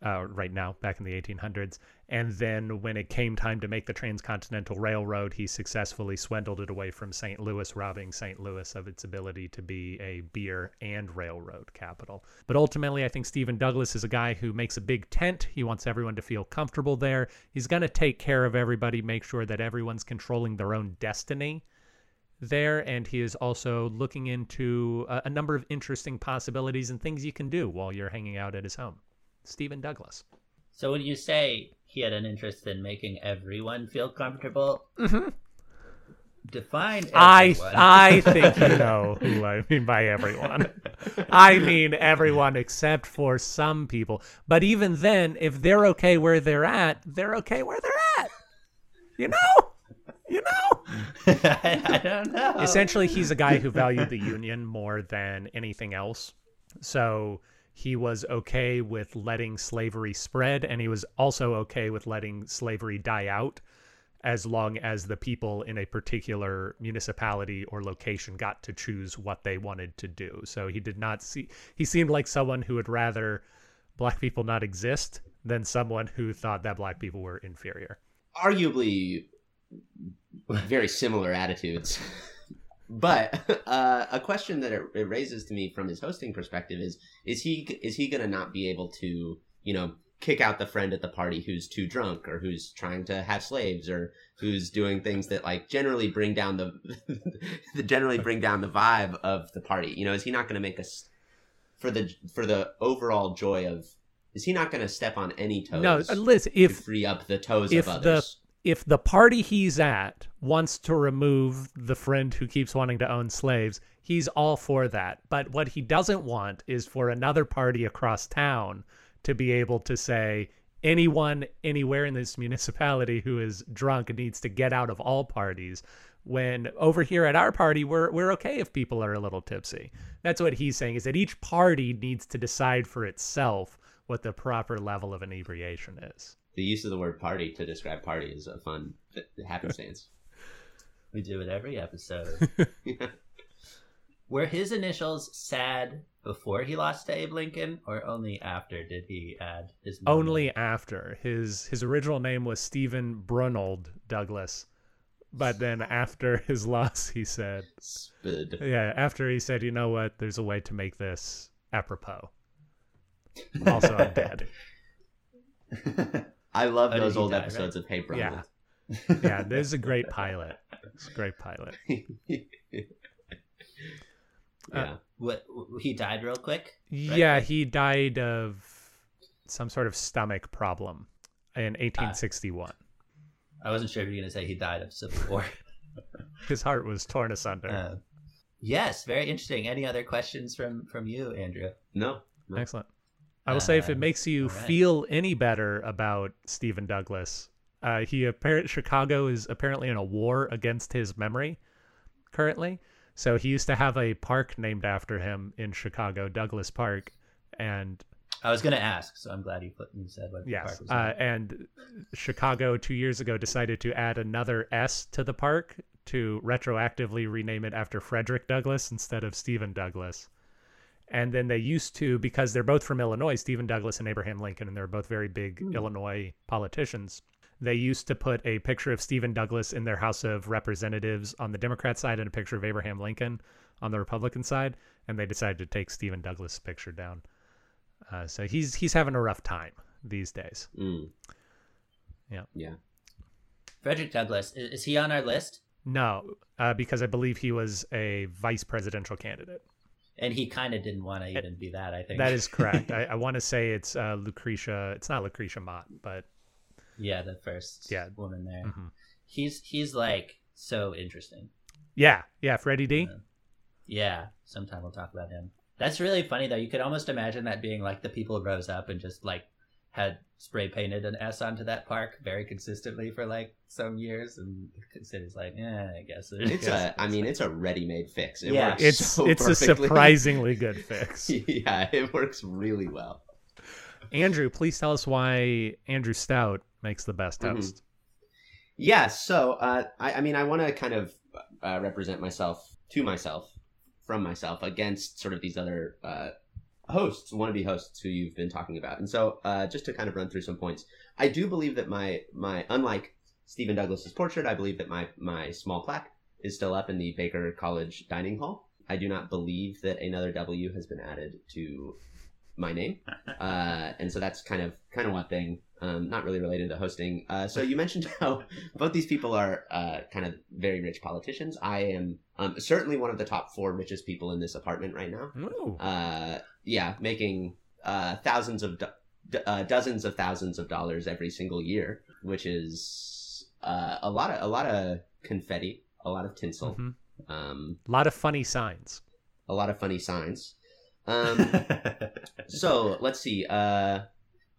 uh, right now, back in the 1800s. And then when it came time to make the Transcontinental Railroad, he successfully swindled it away from St. Louis, robbing St. Louis of its ability to be a beer and railroad capital. But ultimately, I think Stephen Douglas is a guy who makes a big tent. He wants everyone to feel comfortable there. He's going to take care of everybody, make sure that everyone's controlling their own destiny there and he is also looking into a, a, number of interesting possibilities and things you can do while you're hanging out at his home Stephen Douglas. So when you say he had an interest in making everyone feel comfortable, mm-hmm. define everyone. I I think you know who I mean by everyone. I mean everyone except for some people. But even then, if they're okay where they're at, they're okay where they're at. You know? You know? I, I don't know. Essentially, he's a guy who valued the union more than anything else. So he was okay with letting slavery spread and he was also okay with letting slavery die out as long as the people in a particular municipality or location got to choose what they wanted to do. So he did not see he seemed like someone who would rather black people not exist than someone who thought that black people were inferior. Arguably very similar attitudes. but uh, a question that it, it, raises to me from his hosting perspective is is he is he going to not be able to you know kick out the friend at the party who's too drunk or who's trying to have slaves or who's doing things that like generally bring down the, the generally bring down the vibe of the party? You know is he not going to make us for the for the overall joy of is he not going to step on any toes no Liz, if free up the toes if of others if the party he's at wants to remove the friend who keeps wanting to own slaves, he's all for that. But what he doesn't want is for another party across town to be able to say, anyone anywhere in this municipality who is drunk needs to get out of all parties when over here at our party we're we're okay if people are a little tipsy. That's what he's saying is that each party needs to decide for itself what the proper level of inebriation is the use of the word party to describe party is a fun happenstance. we do it every episode. yeah. Were his initials sad before he lost to Abe Lincoln, or only after did he add his? Name? Only after his his original name was Stephen Brunold Douglas, but then after his loss, he said, Spid. "Yeah." After he said, "You know what? There's a way to make this apropos." Also, I'm dead. I love those old die, episodes right? of Hey Brother. Yeah, yeah. This is a great pilot. It's a great pilot. yeah. Uh, what he died real quick? Right? Yeah, he died of some sort of stomach problem in 1861. I wasn't sure if you were going to say he died of civil war. His heart was torn asunder. Uh, yes, very interesting. Any other questions from from you, Andrew? No. no. Excellent. I will say if it makes you right. feel any better about Stephen Douglas, uh, he apparent Chicago is apparently in a war against his memory currently. So he used to have a park named after him in Chicago, Douglas Park, and I was going to ask, so I'm glad you put you said what yes, uh, and Chicago two years ago decided to add another S to the park to retroactively rename it after Frederick Douglass instead of Stephen Douglas. And then they used to, because they're both from Illinois, Stephen Douglas and Abraham Lincoln, and they're both very big mm. Illinois politicians. They used to put a picture of Stephen Douglas in their House of Representatives on the Democrat side and a picture of Abraham Lincoln on the Republican side, and they decided to take Stephen Douglas' picture down. Uh, so he's he's having a rough time these days. Mm. Yeah. Yeah. Frederick Douglass is he on our list? No, uh, because I believe he was a vice presidential candidate. And he kind of didn't want to even be that. I think That is correct. I, I want to say it's uh, Lucretia. It's not Lucretia Mott, but yeah, the first Yeah. woman there. mhm. He's he's like so interesting. yeah, yeah, Freddie D. Yeah. Yeah, sometime we'll talk about him. That's really funny though. You could almost imagine that being like the people rose up and just like had spray painted an S onto that park very consistently for like some years, and the city's like, yeah, I guess it It's is. a, I mean, it's a ready-made fix. It Yeah. works It's so it's a surprisingly good fix. yeah, it works really well. Andrew, please tell us why Andrew Stout makes the best Mhm. host. Yeah, so uh, I, I mean, I want to kind of uh, represent myself to myself, from myself, against sort of these other uh, hosts, wannabe hosts who you've been talking about. And so, uh, just to kind of run through some points, I do believe that my my unlike Stephen Douglas's portrait, I believe that my my small plaque is still up in the Baker College dining hall. I do not believe that another W has been added to my name, uh, and so that's kind of kind of one thing. Um, not really related to hosting. Uh, so you mentioned how both these people are uh, kind of very rich politicians. I am um, certainly one of the top four richest people in this apartment right now. Uh, yeah, making uh, thousands of do- uh, dozens of thousands of dollars every single year, which is uh, a lot of a lot of confetti, a lot of tinsel, Mhm. um, A lot of funny signs. a lot of funny signs. Um, so let's see. Uh,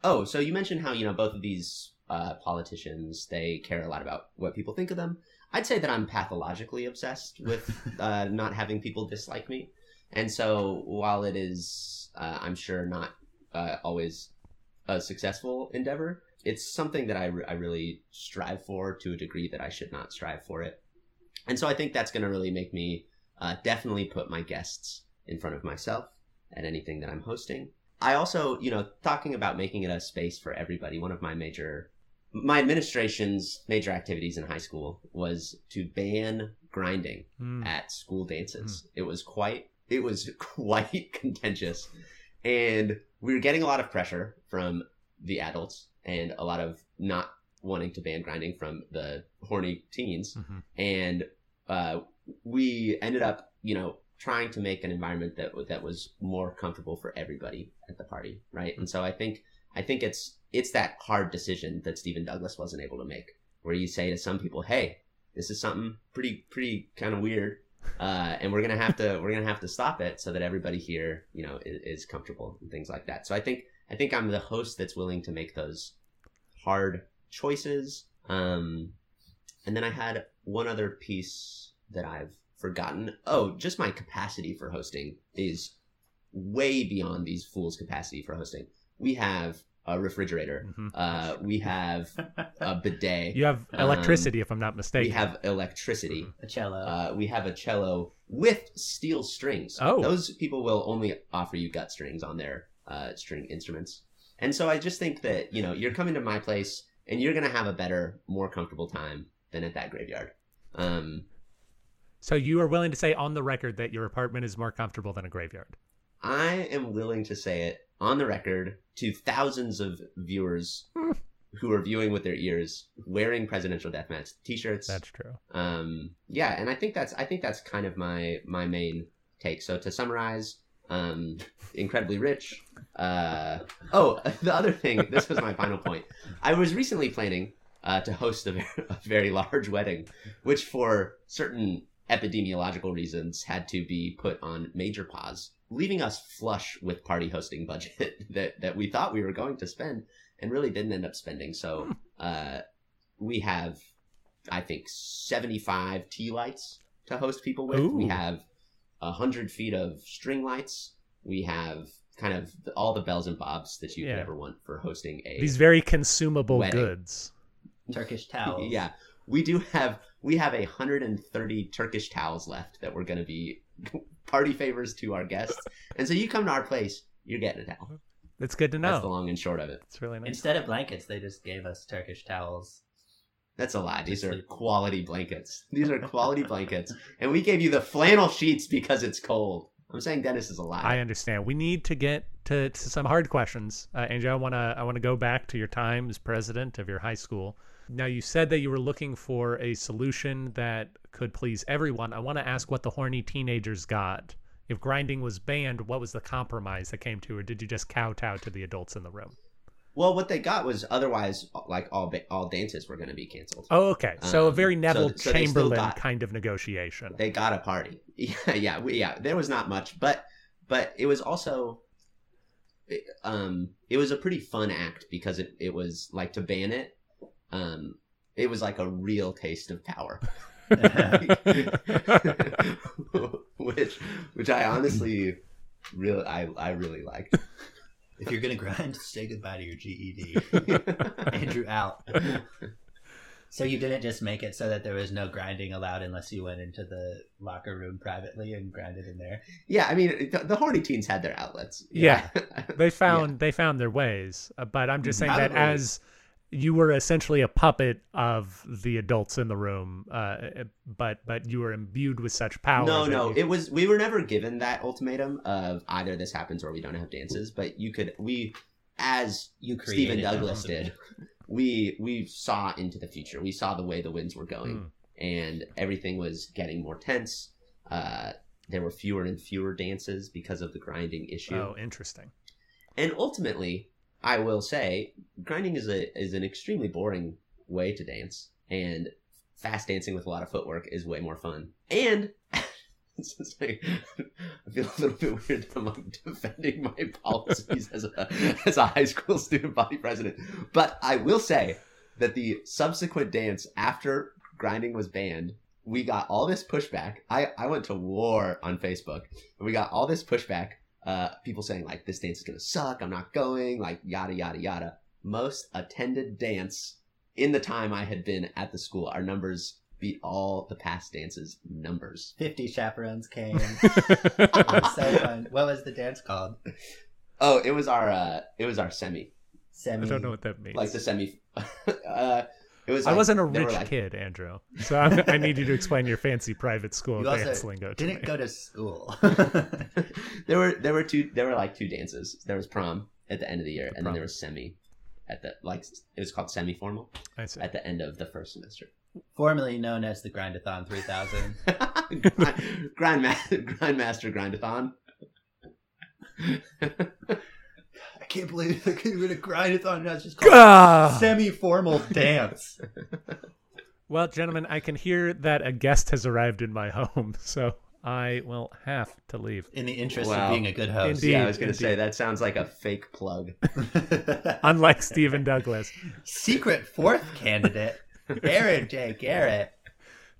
oh, so you mentioned how you know both of these uh, politicians they care a lot about what people think of them. I'd say that I'm pathologically obsessed with uh, not having people dislike me, and so while it is, uh, I'm sure not uh, always a successful endeavor, it's something that I, re- I really strive for to a degree that I should not strive for it, and so I think that's going to really make me uh, definitely put my guests in front of myself at anything that I'm hosting. I also, you know, talking about making it a space for everybody, one of my major, my administration's major activities in high school was to ban grinding Mm. at school dances. It was quite, it was quite contentious. And we were getting a lot of pressure from the adults and a lot of not wanting to ban grinding from the horny teens Mhm. and uh, we ended up, you know, trying to make an environment that that was more comfortable for everybody at the party, right? And so I think I think it's it's that hard decision that Stephen Douglas wasn't able to make, where you say to some people, "Hey, this is something pretty pretty kind of weird." Uh, and we're gonna have to we're gonna have to stop it so that everybody here you know is, is comfortable and things like that so i think i think i'm the host that's willing to make those hard choices um and then I had one other piece that I've forgotten. Oh, just my capacity for hosting is way beyond these fools' capacity for hosting. We have a refrigerator. Mhm. Uh, we have a bidet. You have Um, electricity, if I'm not mistaken. we have electricity. a cello. Uh, we have a cello with steel strings. Oh. Those people will only offer you gut strings on their uh, string instruments. And so I just think that, you know, you're coming to my place and you're going to have a better, more comfortable time than at that graveyard. Um, So you are willing to say on the record that your apartment is more comfortable than a graveyard. I am willing to say it on the record to thousands of viewers Hmm. who are viewing with their ears, wearing presidential deathmatch t-shirts. That's true. um yeah and i think that's i think that's kind of my my main take so to summarize um incredibly rich uh oh the other thing this was my final point i was recently planning uh to host a very, a very large wedding which for certain epidemiological reasons had to be put on major pause leaving us flush with party hosting budget that that we thought we were going to spend and really didn't end up spending so uh we have I think 75 tea lights to host people with. We Ooh. have 100 feet of string lights. We have kind of all the bells and bobs that you Yeah. could ever want for hosting a These very consumable Wedding. goods. Turkish towels. Yeah. We do have we have a 130 Turkish towels left that we're going to be party favors to our guests. And so you come to our place, you're getting a towel. That's good to know. That's the long and short of it. It's really nice. Instead of blankets, they just gave us Turkish towels. That's a lie. These are quality blankets. These are quality blankets. And we gave you the flannel sheets because it's cold. I'm saying Dennis is a lie. I understand. We need to get to, to some hard questions. Uh, Andrew, I want to I want to go back to your time as president of your high school. Now, you said that you were looking for a solution that could please everyone. I want to ask what the horny teenagers got. If grinding was banned, what was the compromise that came to, or did you just kowtow to the adults in the room? Well, what they got was otherwise like all all dances were going to be canceled. Oh, okay. So a Um, very Neville so still Chamberlain got- kind of negotiation. They got a party. Yeah, yeah, yeah. There was not much, but but it was also it, um it was a pretty fun act because it it was like to ban it. Um, it was like a real taste of power. which which I honestly really I I really liked. If you're gonna grind, say goodbye to your GED. Andrew out. So you didn't just make it so that there was no grinding allowed unless you went into the locker room privately and grinded in there. yeah, I mean the, the horny teens had their outlets. Yeah. They found they found their ways, uh, but I'm just saying that Probably. as you were essentially a puppet of the adults in the room, uh, but but you were imbued with such power. No, no, you- it was we were never given that ultimatum of either this happens or we don't have dances. But you could we, as You Stephen created that Douglas did, we we saw into the future. We saw the way the winds were going, Mm. and everything was getting more tense. Uh, there were fewer and fewer dances because of the grinding issue. oh, interesting. And ultimately, I will say, grinding is a is an extremely boring way to dance, and fast dancing with a lot of footwork is way more fun. And I feel a little bit weird that I'm like defending my policies as a as a high school student body president, but I will say that the subsequent dance after grinding was banned. We got all this pushback. I, I went to war on Facebook, and we got all this pushback uh, people saying like this dance is gonna suck i'm not going like yada yada yada most attended dance in the time i had been at the school our numbers beat all the past dances numbers Fifty chaperones came. It was so fun. What was the dance called? oh it was our uh it was our semi Semi. I don't know what that means. like the semi uh it was I like- wasn't a rich like- kid, Andrew. So I, I need you to explain your fancy private school You also dance lingo to Didn't me. go to school. there were there were two there were like two dances there was prom at the end of the year and then there was semi at the like it was called semi formal at the end of the first semester Formerly known as the Grindathon 3000. Grind, Grandmaster, Grandmaster Grindathon. I can't believe they're going to Grindathon. Now it's just called semi-formal dance. Well, gentlemen, I can hear that a guest has arrived in my home, so I will have to leave. In the interest Wow. of being a good host. Indeed. yeah, I was going to say that sounds like a fake plug. Unlike Stephen Douglas, Secret fourth candidate, Aaron J. Garrett.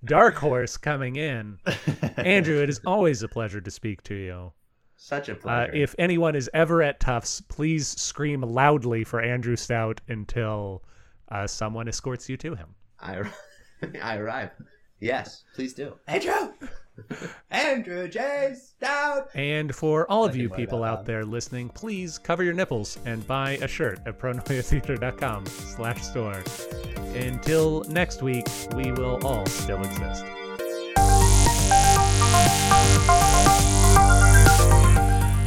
Dark Horse coming in. Andrew, it is always a pleasure to speak to you. Such a Uh, if anyone is ever at Tufts, please scream loudly for Andrew Stout until uh, someone escorts you to him. I, I arrive. Yes, please do. Andrew! Andrew J. Stout! And for all of you people out out there listening, please cover your nipples and buy a shirt at pronoiatheater.com slash store. Until next week, we will all still exist.